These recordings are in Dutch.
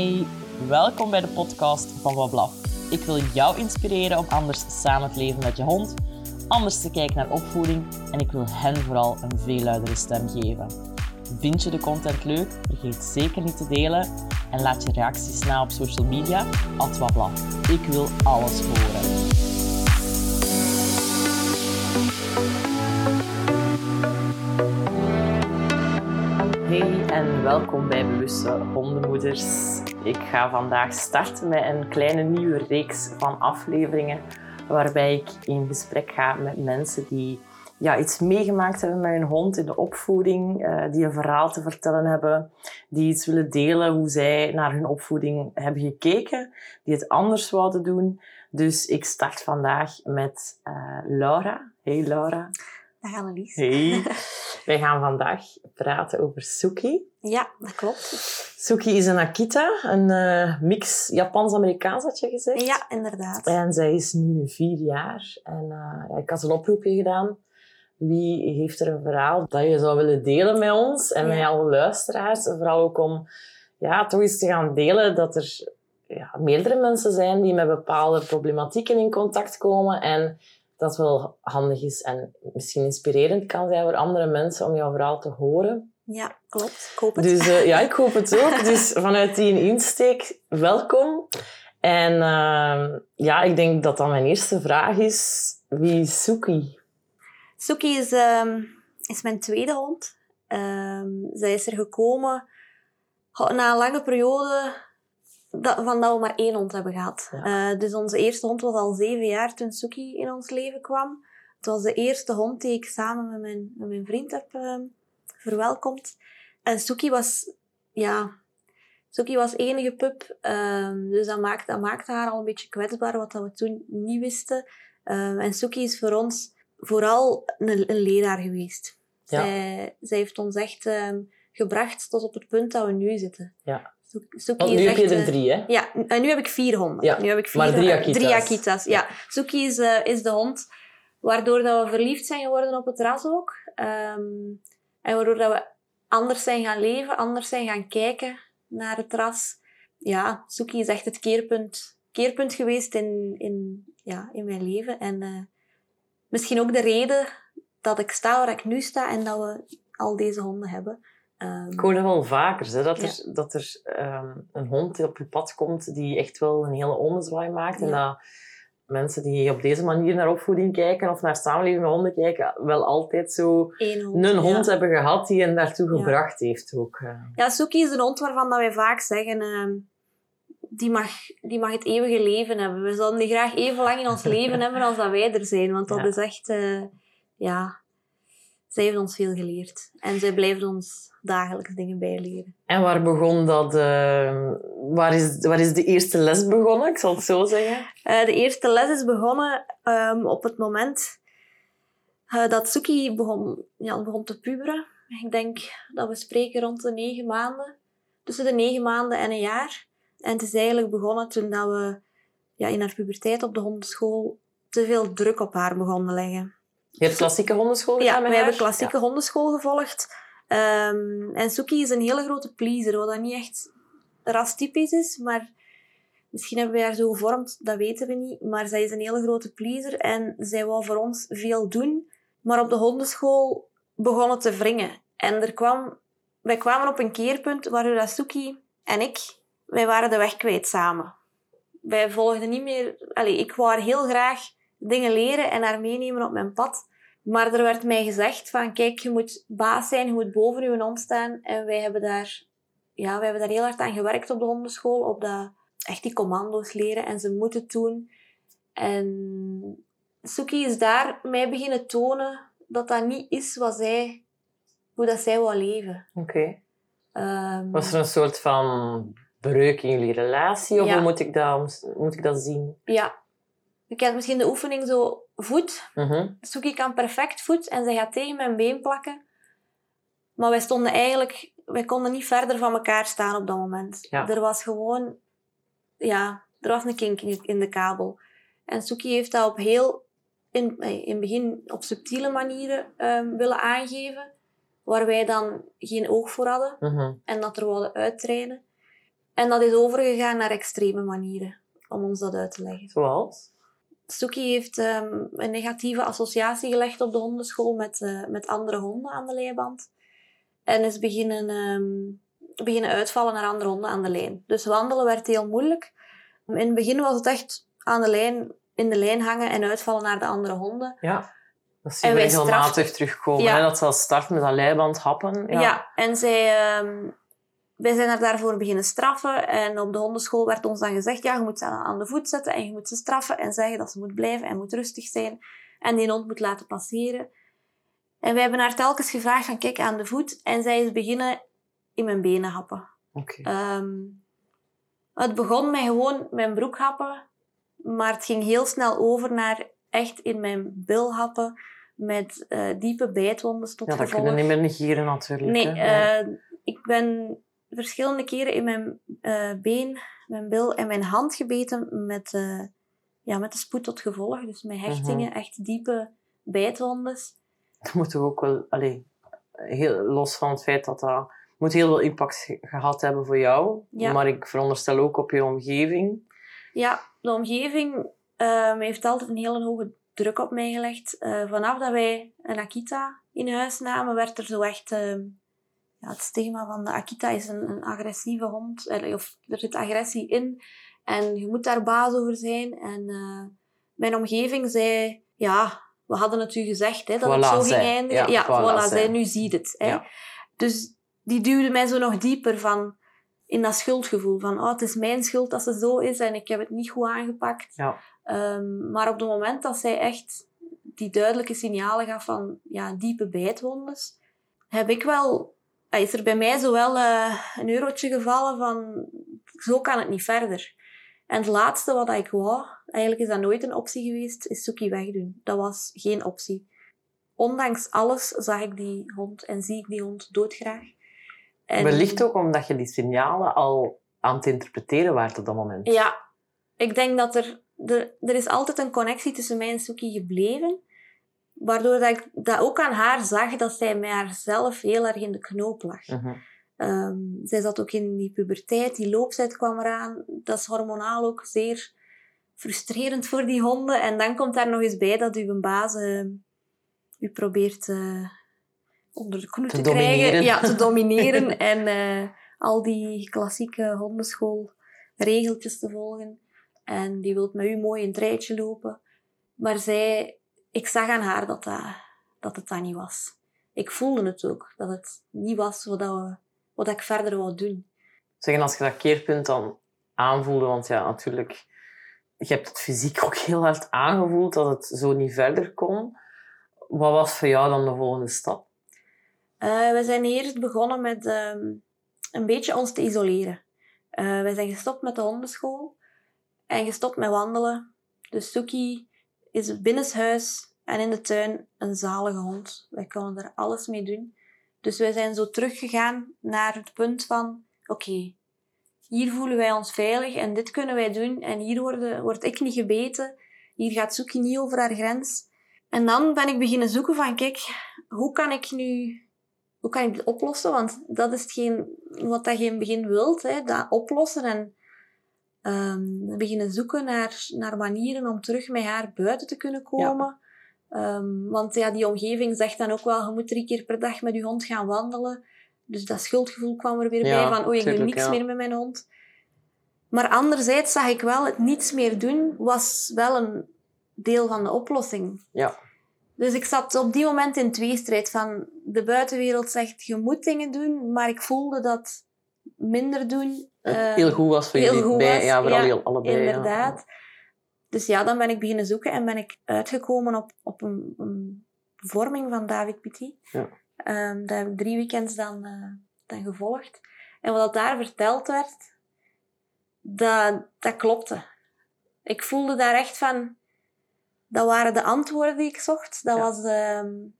Hey, welkom bij de podcast van Wablaf. Ik wil jou inspireren om anders samen te leven met je hond, anders te kijken naar opvoeding en ik wil hen vooral een veel luidere stem geven. Vind je de content leuk? Vergeet zeker niet te delen en laat je reacties na op social media, at Wablaf. Ik wil alles horen. Hey en welkom bij Bewuste Hondenmoeders. Ik ga vandaag starten met een kleine nieuwe reeks van afleveringen waarbij ik in gesprek ga met mensen die ja, iets meegemaakt hebben met hun hond in de opvoeding, uh, die een verhaal te vertellen hebben, die iets willen delen hoe zij naar hun opvoeding hebben gekeken, die het anders zouden doen. Dus ik start vandaag met uh, Laura. Hey Laura. Dag Annelies. Hey. Wij gaan vandaag praten over Suki. Ja, dat klopt. Suki is een Akita, een uh, mix Japans-Amerikaans, had je gezegd. Ja, inderdaad. En zij is nu vier jaar. En uh, ja, ik had een oproepje gedaan. Wie heeft er een verhaal dat je zou willen delen met ons en ja. met alle luisteraars? Vooral ook om ja, toch eens te gaan delen dat er ja, meerdere mensen zijn die met bepaalde problematieken in contact komen. En dat wel handig is en misschien inspirerend kan zijn voor andere mensen om jouw verhaal te horen. Ja, klopt. Ik hoop het. Dus uh, ja, ik hoop het ook. dus vanuit die insteek, welkom. En uh, ja, ik denk dat dan mijn eerste vraag is, wie is Suki? Suki is, um, is mijn tweede hond. Um, zij is er gekomen na een lange periode dat, van dat we maar één hond hebben gehad. Ja. Uh, dus onze eerste hond was al zeven jaar toen Suki in ons leven kwam. Het was de eerste hond die ik samen met mijn, met mijn vriend heb uh, verwelkomd. En Suki was, ja, Suki was enige pup. Uh, dus dat maakte, dat maakte haar al een beetje kwetsbaar, wat we toen niet wisten. en Suki is voor ons vooral een, een leraar geweest. Ja. Zij, zij heeft ons echt ehm, gebracht tot op het punt dat we nu zitten. Ja. Suki Want nu heb je er drie, hè? Ja, en nu heb ik vier honden. Ja, nu heb ik vier, maar drie Akitas. Drie Akitas, ja. Suki is, uh, is de hond waardoor dat we verliefd zijn geworden op het ras ook. Um, en waardoor dat we anders zijn gaan leven, anders zijn gaan kijken naar het ras. Ja, Suki is echt het keerpunt, keerpunt geweest in, in, ja, in mijn leven. En uh, misschien ook de reden dat ik sta waar ik nu sta en dat we al deze honden hebben. Um, ik hoor dat wel vaker, hè, dat er, dat er um, een hond op je pad komt die echt wel een hele ommezwaai maakt. Ja. En dat mensen die op deze manier naar opvoeding kijken of naar samenleving met honden kijken, wel altijd zo hond, een hond ja. hebben gehad die hen daartoe gebracht heeft. Ook. Ja, Suki is een hond waarvan dat wij vaak zeggen... Uh, die mag, die mag het eeuwige leven hebben. We zouden die graag even lang in ons leven hebben als dat wij er zijn. Want dat is echt... Uh, ja, zij heeft ons veel geleerd. En zij blijft ons dagelijks dingen bijleren. En waar begon dat? Uh, waar, is, waar is de eerste les begonnen? Ik zal het zo zeggen. Uh, de eerste les is begonnen um, op het moment uh, dat Suki begon, ja, begon te puberen. Ik denk dat we spreken rond de negen maanden. Tussen de negen maanden en een jaar. En het is eigenlijk begonnen toen dat we ja, in haar puberteit op de hondenschool te veel druk op haar begonnen leggen. Je hebt klassieke hondenschool gedaan Ja, met we haar? hebben klassieke ja. hondenschool gevolgd. Um, en Suki is een hele grote pleaser, wat dat niet echt rastypisch is, maar misschien hebben wij haar zo gevormd, dat weten we niet. Maar zij is een hele grote pleaser en zij wou voor ons veel doen. Maar op de hondenschool begon het te wringen. En er kwam, wij kwamen op een keerpunt waardoor Suki en ik, wij waren de weg kwijt samen. Wij volgden niet meer... Allez, ik wou heel graag dingen leren en haar meenemen op mijn pad. Maar er werd mij gezegd van, kijk, je moet baas zijn, je moet boven je hond staan. En wij hebben daar, ja, wij hebben daar heel hard aan gewerkt op de hondenschool, op dat, echt die commando's leren en ze moeten het doen. En Suki is daar mij beginnen tonen dat dat niet is wat zij, hoe dat zij wil leven. Oké. Okay. Um, Was er een soort van breuk in jullie relatie? Of ja. hoe moet ik, dat, moet ik dat zien? Ja. Je kent misschien de oefening zo voet. Suki kan perfect voet en zij gaat tegen mijn been plakken. Maar wij stonden eigenlijk... Wij konden niet verder van elkaar staan op dat moment. Ja. Er was gewoon... Ja, er was een kink in de kabel. En Suki heeft dat op heel... In, in het begin op subtiele manieren um, willen aangeven. Waar wij dan geen oog voor hadden. Mm-hmm. En dat er wilden uittrainen. En dat is overgegaan naar extreme manieren, om ons dat uit te leggen. Zoals? Suki heeft ehm, een negatieve associatie gelegd op de hondenschool met, eh, met andere honden aan de leiband. En is beginnen, ehm, beginnen uitvallen naar andere honden aan de lijn. Dus wandelen werd heel moeilijk. In het begin was het echt aan de lijn, in de lijn hangen en uitvallen naar de andere honden. Ja. Dat zie En je wij regelmatig terugkomen. Ja. Hè? Dat ze al start met dat leiband happen. Ja. Ja, en zij, ehm, wij zijn er daarvoor beginnen straffen. En op de hondenschool werd ons dan gezegd, ja, je moet ze aan de voet zetten en je moet ze straffen en zeggen dat ze moet blijven en moet rustig zijn. En die hond moet laten passeren. En wij hebben haar telkens gevraagd van, kijk, aan de voet. En zij is beginnen in mijn benen happen. Oké. Ehm, het begon met gewoon mijn broek happen, maar het ging heel snel over naar echt in mijn bil happen met eh, diepe bijtwonden tot Ja, dat gevolg. kunnen niet meer negeren natuurlijk. Nee, eh, ik ben verschillende keren in mijn eh, been, mijn bil en mijn hand gebeten met, eh, ja, met de spoed tot gevolg. Dus met hechtingen, Mhm. echt diepe bijtwondes. Dat moet toch ook wel... Allee, heel los van het feit dat dat... moet heel veel impact ge- gehad hebben voor jou. Ja. Maar ik veronderstel ook op je omgeving. Ja, de omgeving ehm, heeft altijd een hele hoge druk op mij gelegd. Eh, vanaf dat wij een Akita in huis namen, werd er zo echt ehm, ja, het stigma van de Akita is een, een agressieve hond. Eh, Of er zit agressie in en je moet daar baas over zijn. En eh, mijn omgeving zei, ja, we hadden het u gezegd hè, dat het zo ging eindigen. Ja, Ja, voilà, zij. nu ziet het. Hè. Ja. Dus die duwde mij zo nog dieper van in dat schuldgevoel. Van, oh, het is mijn schuld dat ze zo is en ik heb het niet goed aangepakt. Ja. Ehm, maar op het moment dat zij echt die duidelijke signalen gaf van ja, diepe bijtwondes, heb ik wel, is er bij mij zo wel eh, een eurotje gevallen van zo kan het niet verder. En het laatste wat ik wou, eigenlijk is dat nooit een optie geweest, is Suki wegdoen. Dat was geen optie. Ondanks alles zag ik die hond en zie ik die hond doodgraag. En- Wellicht ook omdat je die signalen al aan het interpreteren waart op dat moment. Ja, ik denk dat er, er... Er is altijd een connectie tussen mij en Suki gebleven. Waardoor dat ik dat ook aan haar zag, dat zij met haarzelf heel erg in de knoop lag. Mhm. Ehm, zij zat ook in die puberteit, die looptijd kwam eraan. Dat is hormonaal ook zeer frustrerend voor die honden. En dan komt daar nog eens bij dat uw baas eh, u probeert eh, onder de knoet Te te, krijgen. Ja, te domineren. en eh, al die klassieke hondenschoolregeltjes te volgen. En die wil met u mooi in het rijtje lopen. Maar zij, ik zag aan haar dat, dat, dat het dat niet was. Ik voelde het ook, dat het niet was wat, dat we, wat ik verder wou doen. Zeggen als je dat keerpunt dan aanvoelde, want ja, natuurlijk, je hebt het fysiek ook heel hard aangevoeld dat het zo niet verder kon. Wat was voor jou dan de volgende stap? Eh, we zijn eerst begonnen met ehm, een beetje ons te isoleren. Eh, we zijn gestopt met de hondenschool en gestopt met wandelen. Dus Suki is binnenshuis en in de tuin een zalige hond. Wij konden er alles mee doen. Dus wij zijn zo teruggegaan naar het punt van: oké, hier voelen wij ons veilig en dit kunnen wij doen. En hier worden, word ik niet gebeten. Hier gaat Suki niet over haar grens. En dan ben ik beginnen zoeken van: kijk, hoe kan ik nu hoe kan ik dit oplossen? Want dat is hetgeen wat dat het begin wilt, hè, dat oplossen en ehm, beginnen zoeken naar, naar manieren om terug met haar buiten te kunnen komen. Ehm, want ja, die omgeving zegt dan ook wel, je moet drie keer per dag met je hond gaan wandelen. Dus dat schuldgevoel kwam er weer Ja, bij van, oei, ik doe niks meer met mijn hond. Maar anderzijds zag ik wel, het niets meer doen was wel een deel van de oplossing. Ja. Dus ik zat op die moment in tweestrijd van de buitenwereld zegt je moet dingen doen, maar ik voelde dat minder doen eh, heel goed was voor jullie bij, was, ja, vooral ja, allebei. ja. inderdaad. Dus ja, dan ben ik beginnen zoeken en ben ik uitgekomen op, op een, een vorming van David Petit. Ja. Ehm, dat heb ik drie weekends dan, eh, dan gevolgd. En wat daar verteld werd, dat, dat klopte. Ik voelde daar echt van... Dat waren de antwoorden die ik zocht. Dat, Ja. was, de,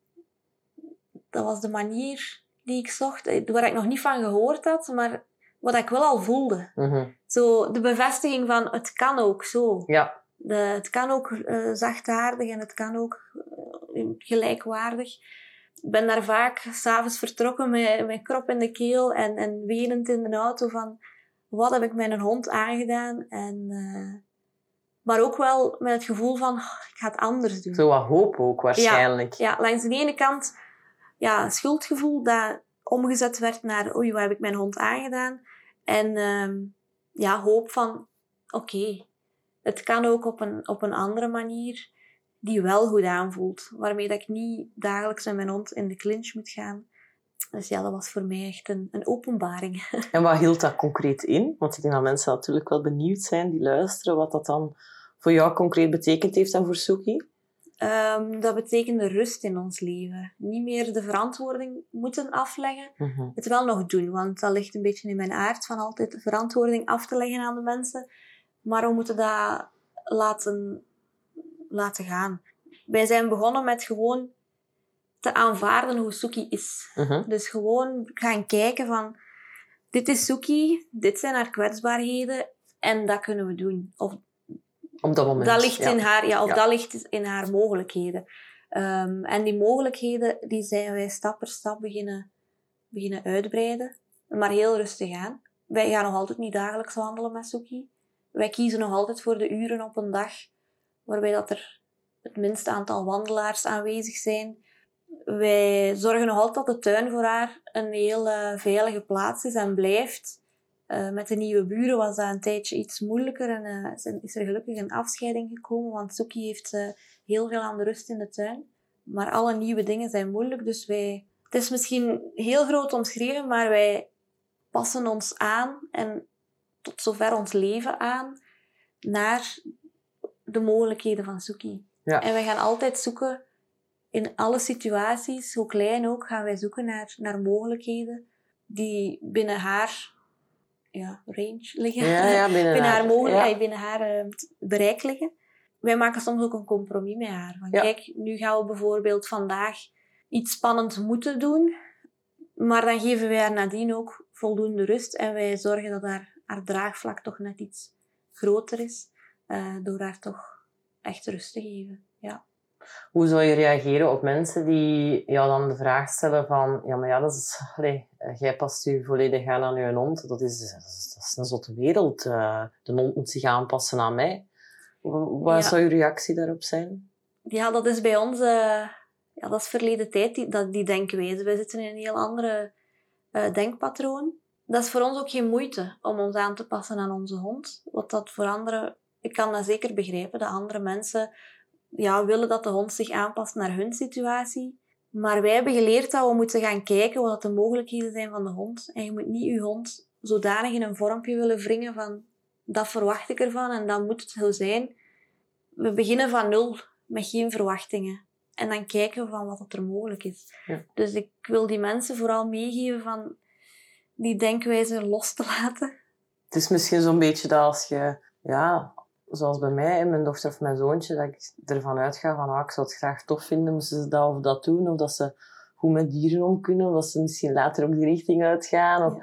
dat was de manier die ik zocht. eh, Waar ik nog niet van gehoord had, maar wat ik wel al voelde. Mhm. Zo de bevestiging van het kan ook zo. Ja, De, het kan ook eh, zachtaardig en het kan ook eh, gelijkwaardig. Ik ben daar vaak s'avonds vertrokken met mijn krop in de keel en, en wenend in de auto van wat heb ik mijn hond aangedaan? En, uh, maar ook wel met het gevoel van, oh, ik ga het anders doen. Zo wat hoop ook waarschijnlijk. Ja, ja, langs de ene kant ja, schuldgevoel dat omgezet werd naar, oei, wat heb ik mijn hond aangedaan? En uh, ja, hoop van, oké, het kan ook op een, op een andere manier die wel goed aanvoelt. Waarmee dat ik niet dagelijks met mijn hond in de clinch moet gaan. Dus ja, dat was voor mij echt een, een openbaring. En wat hield dat concreet in? Want ik denk dat mensen natuurlijk wel benieuwd zijn die luisteren, wat dat dan voor jou concreet betekend heeft en voor Suki. Um, dat betekende rust in ons leven. Niet meer de verantwoording moeten afleggen. Mhm. Het wel nog doen, want dat ligt een beetje in mijn aard van altijd verantwoording af te leggen aan de mensen. Maar we moeten dat laten, laten gaan. Wij zijn begonnen met gewoon te aanvaarden hoe Suki is. Mhm. Dus gewoon gaan kijken van, dit is Suki, dit zijn haar kwetsbaarheden en dat kunnen we doen. Of op dat moment. Dat ligt in haar, ja, of dat ligt in haar mogelijkheden. Um, en die mogelijkheden, die zijn wij stap per stap beginnen, beginnen uitbreiden. Maar heel rustig aan. Wij gaan nog altijd niet dagelijks wandelen met Suki. Wij kiezen nog altijd voor de uren op een dag waarbij dat er het minste aantal wandelaars aanwezig zijn. Wij zorgen nog altijd dat de tuin voor haar een heel veilige plaats is en blijft. Uh, met de nieuwe buren was dat een tijdje iets moeilijker en uh, is er gelukkig een afscheiding gekomen, want Suki heeft uh, heel veel aan de rust in de tuin. Maar alle nieuwe dingen zijn moeilijk, dus wij... Het is misschien heel groot omschreven, maar wij passen ons aan en tot zover ons leven aan naar de mogelijkheden van Suki. Ja. En wij gaan altijd zoeken, in alle situaties, hoe klein ook, gaan wij zoeken naar, naar mogelijkheden die binnen haar ja, range liggen. Ja, ja, binnen, haar, mogelijkheid, binnen haar uh, bereik liggen. Wij maken soms ook een compromis met haar. Van, Kijk, nu gaan we bijvoorbeeld vandaag iets spannends moeten doen. Maar dan geven wij haar nadien ook voldoende rust. En wij zorgen dat haar, haar draagvlak toch net iets groter is. Uh, door haar toch echt rust te geven. Ja. Hoe zou je reageren op mensen die jou dan de vraag stellen van ja, maar ja, dat is, allez, jij past je volledig aan aan je hond. Dat is, dat is, dat is een zotte wereld. Uh, de hond moet zich aanpassen aan mij. Wat zou je reactie daarop zijn? Ja, dat is bij ons... Uh, ja, dat is verleden tijd, die, dat, die denkwijze. Wij zitten in een heel andere uh, denkpatroon. Dat is voor ons ook geen moeite om ons aan te passen aan onze hond. Wat dat voor anderen... Ik kan dat zeker begrijpen, dat andere mensen ja, willen dat de hond zich aanpast naar hun situatie. Maar wij hebben geleerd dat we moeten gaan kijken wat de mogelijkheden zijn van de hond. En je moet niet je hond zodanig in een vormpje willen wringen van dat verwacht ik ervan en dan moet het zo zijn. We beginnen van nul, met geen verwachtingen. En dan kijken we van wat er mogelijk is. Ja. Dus ik wil die mensen vooral meegeven van die denkwijze los te laten. Het is misschien zo'n beetje dat als je ja, zoals bij mij, mijn dochter of mijn zoontje, dat ik ervan uitga van ah, ik zou het graag tof vinden moesten ze dat of dat doen. Of dat ze goed met dieren om kunnen. Of dat ze misschien later ook die richting uitgaan. Of,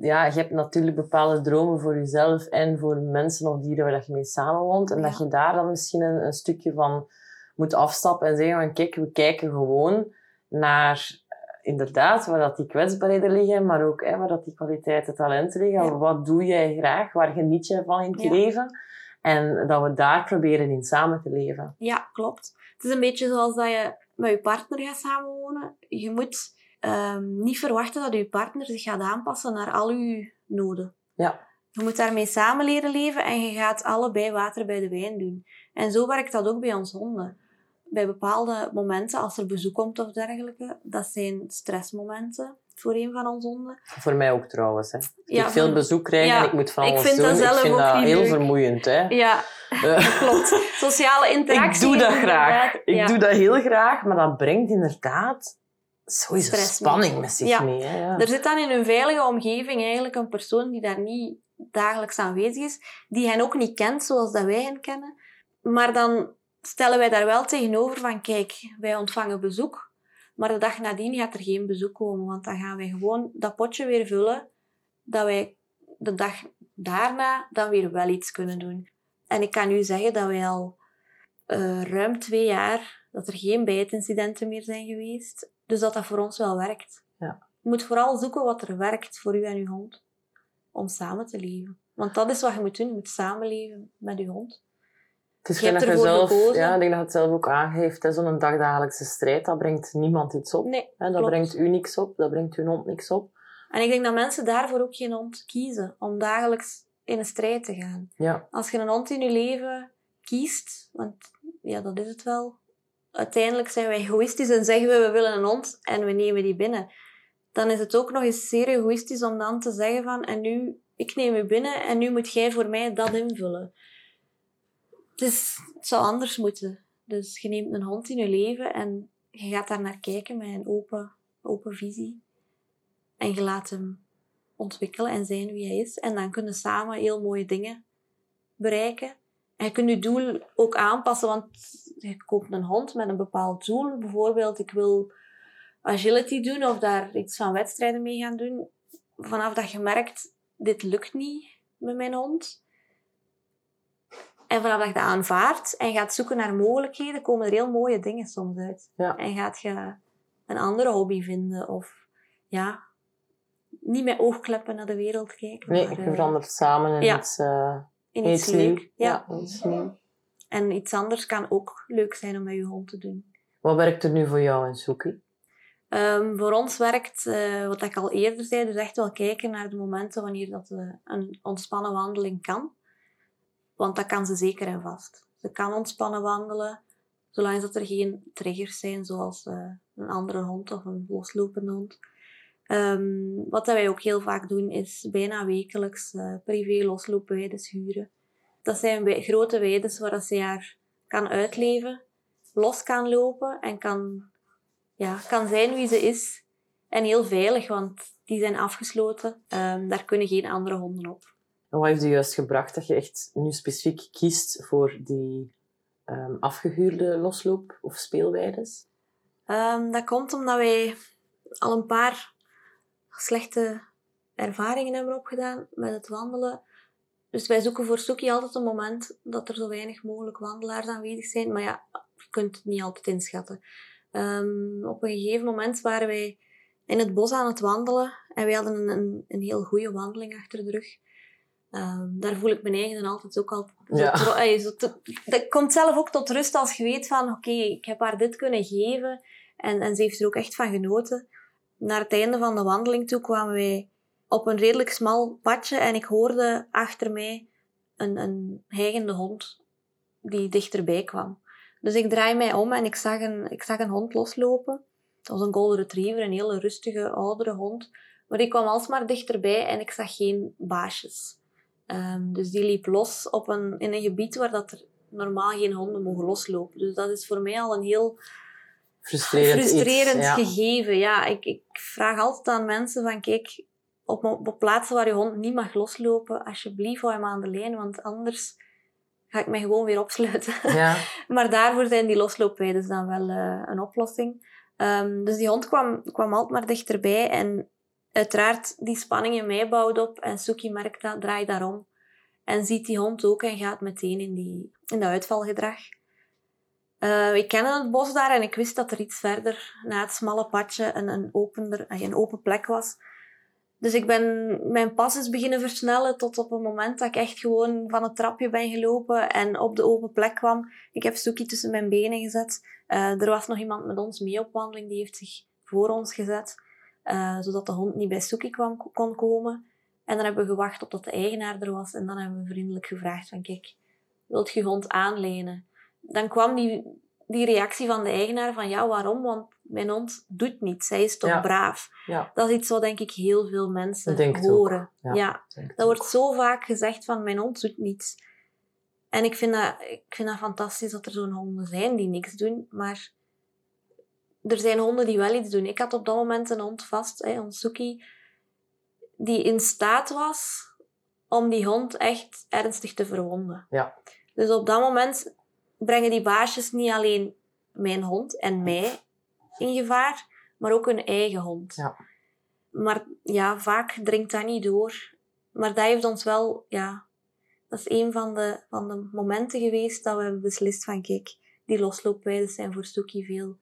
ja. je hebt natuurlijk bepaalde dromen voor jezelf en voor mensen of dieren waar je mee samenwoont. En dat je daar dan misschien een, een, stukje van moet afstappen en zeggen van kijk, we kijken gewoon naar eh, inderdaad waar dat die kwetsbaarheden liggen, maar ook hè, waar dat die kwaliteiten, talenten liggen. Wat doe jij graag? Waar geniet je van in het leven? En dat we daar proberen in samen te leven. Ja, klopt. Het is een beetje zoals dat je met je partner gaat samenwonen. Je moet um, niet verwachten dat je partner zich gaat aanpassen naar al je noden. Ja. Je moet daarmee samen leren leven en je gaat allebei water bij de wijn doen. En zo werkt dat ook bij ons honden. Bij bepaalde momenten, als er bezoek komt of dergelijke, dat zijn stressmomenten voor een van onze honden. Voor mij ook trouwens. Hè. Ja, ik veel bezoek krijg en ik moet van alles ik vind doen. Dat zelf ik vind ook dat heel leuk. vermoeiend. Hè. Ja, dat klopt. Sociale interactie. Ik doe dat graag. Ik doe dat heel graag, maar dat brengt inderdaad sowieso spanning met zich mee. Hè. Ja. Er zit dan in een veilige omgeving eigenlijk een persoon die daar niet dagelijks aanwezig is, die hen ook niet kent zoals dat wij hen kennen. Maar dan stellen wij daar wel tegenover van, kijk, wij ontvangen bezoek, maar de dag nadien gaat er geen bezoek komen, want dan gaan wij gewoon dat potje weer vullen, dat wij de dag daarna dan weer wel iets kunnen doen. En ik kan u zeggen dat wij al uh, ruim twee jaar, dat er geen bijtincidenten meer zijn geweest. Dus dat dat voor ons wel werkt. Ja. Je moet vooral zoeken wat er werkt voor u en uw hond. om samen te leven. Want dat is wat je moet doen. Je moet samenleven met je hond. Het is Je hebt ervoor zelf, gekozen. ja, ik denk dat het zelf ook aangeeft. Zo'n dagdagelijkse strijd, dat brengt niemand iets op. Nee, Hè, dat klopt. brengt u niks op, dat brengt uw hond niks op. En ik denk dat mensen daarvoor ook geen hond kiezen. Om dagelijks in een strijd te gaan. Ja, Als je een hond in je leven kiest, want ja, dat is het wel. Uiteindelijk zijn we egoïstisch en zeggen we, we willen een hond en we nemen die binnen. Dan is het ook nog eens zeer egoïstisch om dan te zeggen van, en nu, ik neem u binnen en nu moet jij voor mij dat invullen. Het zou anders moeten. Dus je neemt een hond in je leven en je gaat daar naar kijken met een open, open visie. En je laat hem ontwikkelen en zijn wie hij is. En dan kunnen samen heel mooie dingen bereiken. En je kunt je doel ook aanpassen, want je koopt een hond met een bepaald doel. Bijvoorbeeld, ik wil agility doen of daar iets van wedstrijden mee gaan doen. Vanaf dat je merkt, dit lukt niet met mijn hond. En vanaf dat je dat aanvaardt en gaat zoeken naar mogelijkheden, komen er heel mooie dingen soms uit. Ja. En gaat je een andere hobby vinden of ja, niet met oogkleppen naar de wereld kijken. nee, maar, je eh, verandert samen in ja. iets, in in iets leuk. Ja. iets. En iets anders kan ook leuk zijn om met je hond te doen. Wat werkt er nu voor jou in Soekie? Ehm, voor ons werkt, eh, wat ik al eerder zei, dus echt wel kijken naar de momenten wanneer dat een ontspannen wandeling kan. Want dat kan ze zeker en vast. Ze kan ontspannen wandelen, zolang dat er geen triggers zijn, zoals eh, een andere hond of een loslopende hond. Ehm, wat wij ook heel vaak doen, is bijna wekelijks eh, privé losloopweides huren. Dat zijn grote weides waar ze haar kan uitleven, los kan lopen en kan ja, kan zijn wie ze is. En heel veilig, want die zijn afgesloten. Ehm, daar kunnen geen andere honden op. Wat heeft u juist gebracht dat je echt nu specifiek kiest voor die ehm, afgehuurde losloop- of speelweides? Ehm, dat komt omdat wij al een paar slechte ervaringen hebben opgedaan met het wandelen. Dus wij zoeken voor Soekie altijd een moment dat er zo weinig mogelijk wandelaars aanwezig zijn. Maar ja, je kunt het niet altijd inschatten. Ehm, op een gegeven moment waren wij in het bos aan het wandelen. En wij hadden een, een, een heel goede wandeling achter de rug. Ehm, daar voel ik mijn eigen dan altijd ook al Ja. tro- ey, zo te- dat komt zelf ook tot rust als je weet van oké, ik heb haar dit kunnen geven. En, en ze heeft er ook echt van genoten. Naar het einde van de wandeling toe kwamen wij op een redelijk smal padje en ik hoorde achter mij een, een hijgende hond die dichterbij kwam. Dus ik draai mij om en ik zag een, ik zag een hond loslopen. Het was een golden retriever, een hele rustige, oudere hond. Maar die kwam alsmaar dichterbij en ik zag geen baasjes. Ehm, dus die liep los op een, in een gebied waar dat er normaal geen honden mogen loslopen. Dus dat is voor mij al een heel Frustrerend, frustrerend iets. Ja. gegeven. Ja, ik, ik vraag altijd aan mensen van kijk, op, op plaatsen waar je hond niet mag loslopen, alsjeblieft hou hem aan de lijn, want anders ga ik mij gewoon weer opsluiten. Ja. maar daarvoor zijn die losloopweides dan wel eh, een oplossing. Ehm, dus die hond kwam, kwam altijd maar dichterbij en uiteraard die spanning in mij bouwt op en Suki merkt dat, draait daarom. En ziet die hond ook en gaat meteen in, die, in dat uitvalgedrag. Ik kende het bos daar en ik wist dat er iets verder, na het smalle padje, een, een, opender, eh, een open plek was. Dus ik ben mijn pas is beginnen versnellen tot op een moment dat ik echt gewoon van het trapje ben gelopen en op de open plek kwam. Ik heb Suki tussen mijn benen gezet. Eh, er was nog iemand met ons mee op wandeling, die heeft zich voor ons gezet, eh, zodat de hond niet bij Suki kwam, kon komen. En dan hebben we gewacht totdat de eigenaar er was en dan hebben we vriendelijk gevraagd van kijk, wilt je hond aanlenen? Dan kwam die, die reactie van de eigenaar van ja, waarom? Want mijn hond doet niets, zij is toch Ja. braaf. Ja. Dat is iets wat denk ik heel veel mensen denk horen. ja. ja. denk ik Dat ook. wordt zo vaak gezegd van mijn hond doet niets. En ik vind dat, ik vind dat fantastisch dat er zo'n honden zijn die niks doen, maar er zijn honden die wel iets doen. Ik had op dat moment een hond vast, hè, een Suki, die in staat was om die hond echt ernstig te verwonden. Ja. Dus op dat moment brengen die baasjes niet alleen mijn hond en mij in gevaar, maar ook hun eigen hond. Ja. Maar ja, vaak dringt dat niet door. Maar dat heeft ons wel, ja, dat is een van de, van de momenten geweest dat we hebben beslist van, kijk, die losloopwijden zijn voor Suki veel,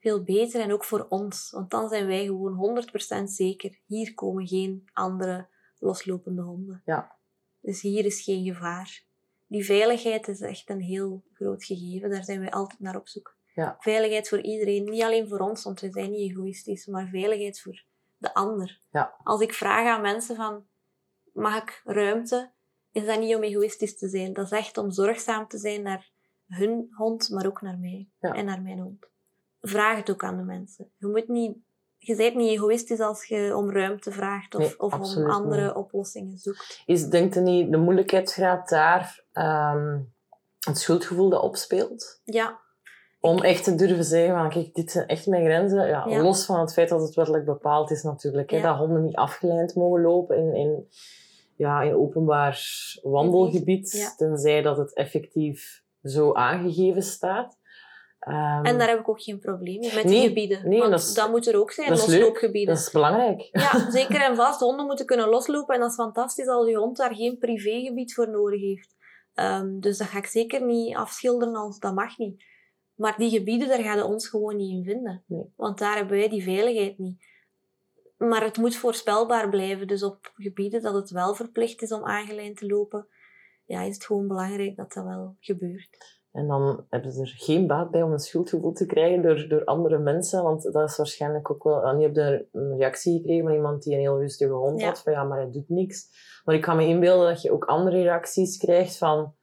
veel beter en ook voor ons. Want dan zijn wij gewoon 100% zeker, hier komen geen andere loslopende honden. Ja. Dus hier is geen gevaar. Die veiligheid is echt een heel groot gegeven. Daar zijn wij altijd naar op zoek. Ja. Veiligheid voor iedereen. Niet alleen voor ons, want we zijn niet egoïstisch. Maar veiligheid voor de ander. Ja. Als ik vraag aan mensen van... Mag ik ruimte? Is dat niet om egoïstisch te zijn. Dat is echt om zorgzaam te zijn naar hun hond, maar ook naar mij. Ja. En naar mijn hond. Vraag het ook aan de mensen. Je moet niet... Je bent niet egoïstisch als je om ruimte vraagt of, Nee, of om andere niet. oplossingen zoekt. Is, denkt u niet, de moeilijkheidsgraad daar ehm, het schuldgevoel dat opspeelt? Ja, Om echt te durven zeggen van, kijk, dit zijn echt mijn grenzen. Ja, Ja. Los van het feit dat het wettelijk bepaald is natuurlijk. Hè, dat honden niet afgeleid mogen lopen in, in, ja, in openbaar wandelgebied. Tenzij dat het effectief zo aangegeven staat. Ehm, En daar heb ik ook geen probleem mee met Nee, die gebieden. nee, Want dat is- dat moet er ook zijn, dat losloopgebieden. dat is belangrijk. Ja, zeker en vast. Honden moeten kunnen loslopen. En dat is fantastisch als je hond daar geen privégebied voor nodig heeft. Ehm, dus dat ga ik zeker niet afschilderen als dat mag niet. Maar die gebieden, daar gaan we ons gewoon niet in vinden. Nee. Want daar hebben wij die veiligheid niet. Maar het moet voorspelbaar blijven. Dus op gebieden dat het wel verplicht is om aangelijnd te lopen, ja, is het gewoon belangrijk dat dat wel gebeurt. En dan hebben ze er geen baat bij om een schuldgevoel te krijgen door, door andere mensen. Want dat is waarschijnlijk ook wel... En je hebt een een reactie gekregen van iemand die een heel rustige hond Ja. had. Van ja, maar hij doet niks. Maar ik kan me inbeelden dat je ook andere reacties krijgt van...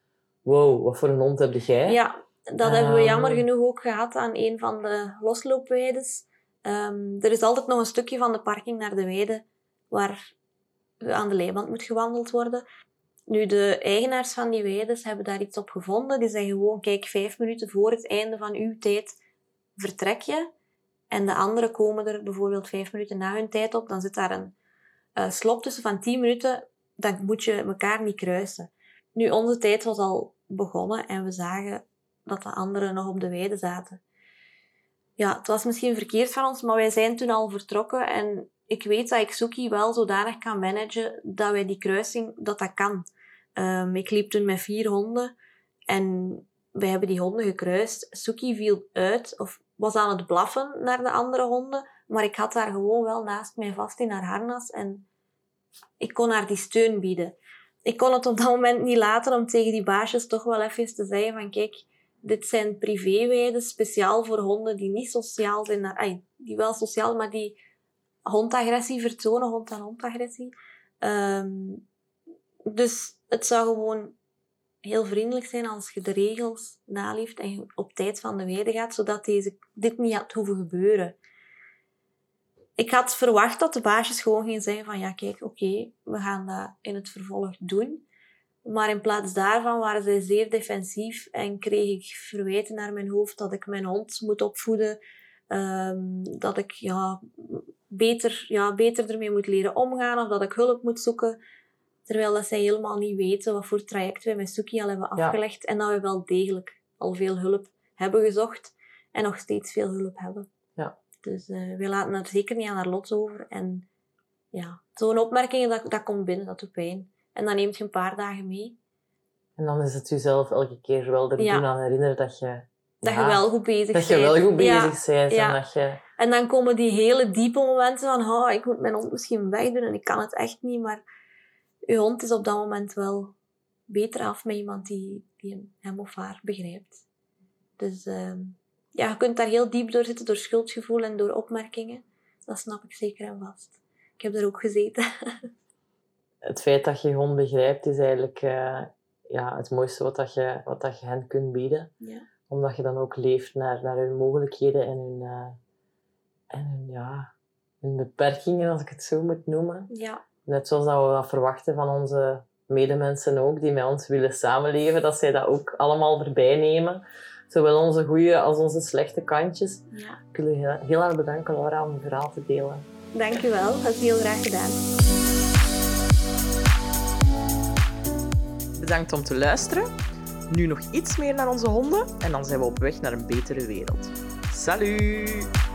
Wow, wat voor een hond heb jij? Ja, dat hebben we Ehm. jammer genoeg ook gehad aan een van de losloopweides. Ehm, er is altijd nog een stukje van de parking naar de weide waar aan de leiband moet gewandeld worden. Nu, de eigenaars van die weides hebben daar iets op gevonden. Die zeggen gewoon, kijk, vijf minuten voor het einde van uw tijd vertrek je. En de anderen komen er bijvoorbeeld vijf minuten na hun tijd op. Dan zit daar een eh, slot tussen van tien minuten. Dan moet je elkaar niet kruisen. Nu, onze tijd was al begonnen en we zagen dat de anderen nog op de weide zaten. Ja, het was misschien verkeerd van ons, maar wij zijn toen al vertrokken en ik weet dat ik Suki wel zodanig kan managen dat wij die kruising, dat dat kan. Ehm, ik liep toen met vier honden en wij hebben die honden gekruist. Suki viel uit of was aan het blaffen naar de andere honden, maar ik had haar gewoon wel naast mij vast in haar harnas en ik kon haar die steun bieden. Ik kon het op dat moment niet laten om tegen die baasjes toch wel even te zeggen van kijk, dit zijn privéweiden speciaal voor honden die niet sociaal zijn, naar, ai, die wel sociaal, maar die hondagressie vertonen, hond-aan-hondagressie. Ehm, dus het zou gewoon heel vriendelijk zijn als je de regels naleeft en je op tijd van de weide gaat, zodat deze, dit niet had hoeven gebeuren. Ik had verwacht dat de baasjes gewoon gingen zeggen van ja, kijk, oké, we gaan dat in het vervolg doen. Maar in plaats daarvan waren zij zeer defensief en kreeg ik verwijten naar mijn hoofd dat ik mijn hond moet opvoeden. ehm, dat ik ja, beter, ja, beter ermee moet leren omgaan of dat ik hulp moet zoeken. Terwijl dat zij helemaal niet weten wat voor traject wij met Suki al hebben Ja. afgelegd. En dat we wel degelijk al veel hulp hebben gezocht en nog steeds veel hulp hebben. Ja. Dus eh wij laten het zeker niet aan haar lot over. En ja, zo'n opmerking, dat, dat komt binnen, dat doet pijn. En dan neemt je een paar dagen mee. En dan is het jezelf elke keer wel er Ja. doen aan herinneren dat je... Dat ja, je wel goed bezig Dat je bent. wel goed bezig bent. En dat je... En dan komen die hele diepe momenten van, oh, ik moet mijn hond misschien wegdoen en ik kan het echt niet, maar je hond is op dat moment wel beter af met iemand die, die hem of haar begrijpt. Dus ehm, ja, je kunt daar heel diep door zitten, door schuldgevoel en door opmerkingen. Dat snap ik zeker en vast. Ik heb er ook gezeten. Het feit dat je je hond begrijpt is eigenlijk eh, ja, het mooiste wat, dat je, wat dat je hen kunt bieden. Ja. Omdat je dan ook leeft naar, naar hun mogelijkheden en hun, eh, en hun, ja, hun beperkingen, als ik het zo moet noemen. ja, Net zoals dat we dat verwachten van onze medemensen ook, die met ons willen samenleven, dat zij dat ook allemaal erbij nemen. Zowel onze goede als onze slechte kantjes. ja. Ik wil je heel, heel erg bedanken, Laura, om je verhaal te delen. Dank u wel. Dat is heel graag gedaan. Bedankt om te luisteren. Nu nog iets meer naar onze honden en dan zijn we op weg naar een betere wereld. Salut!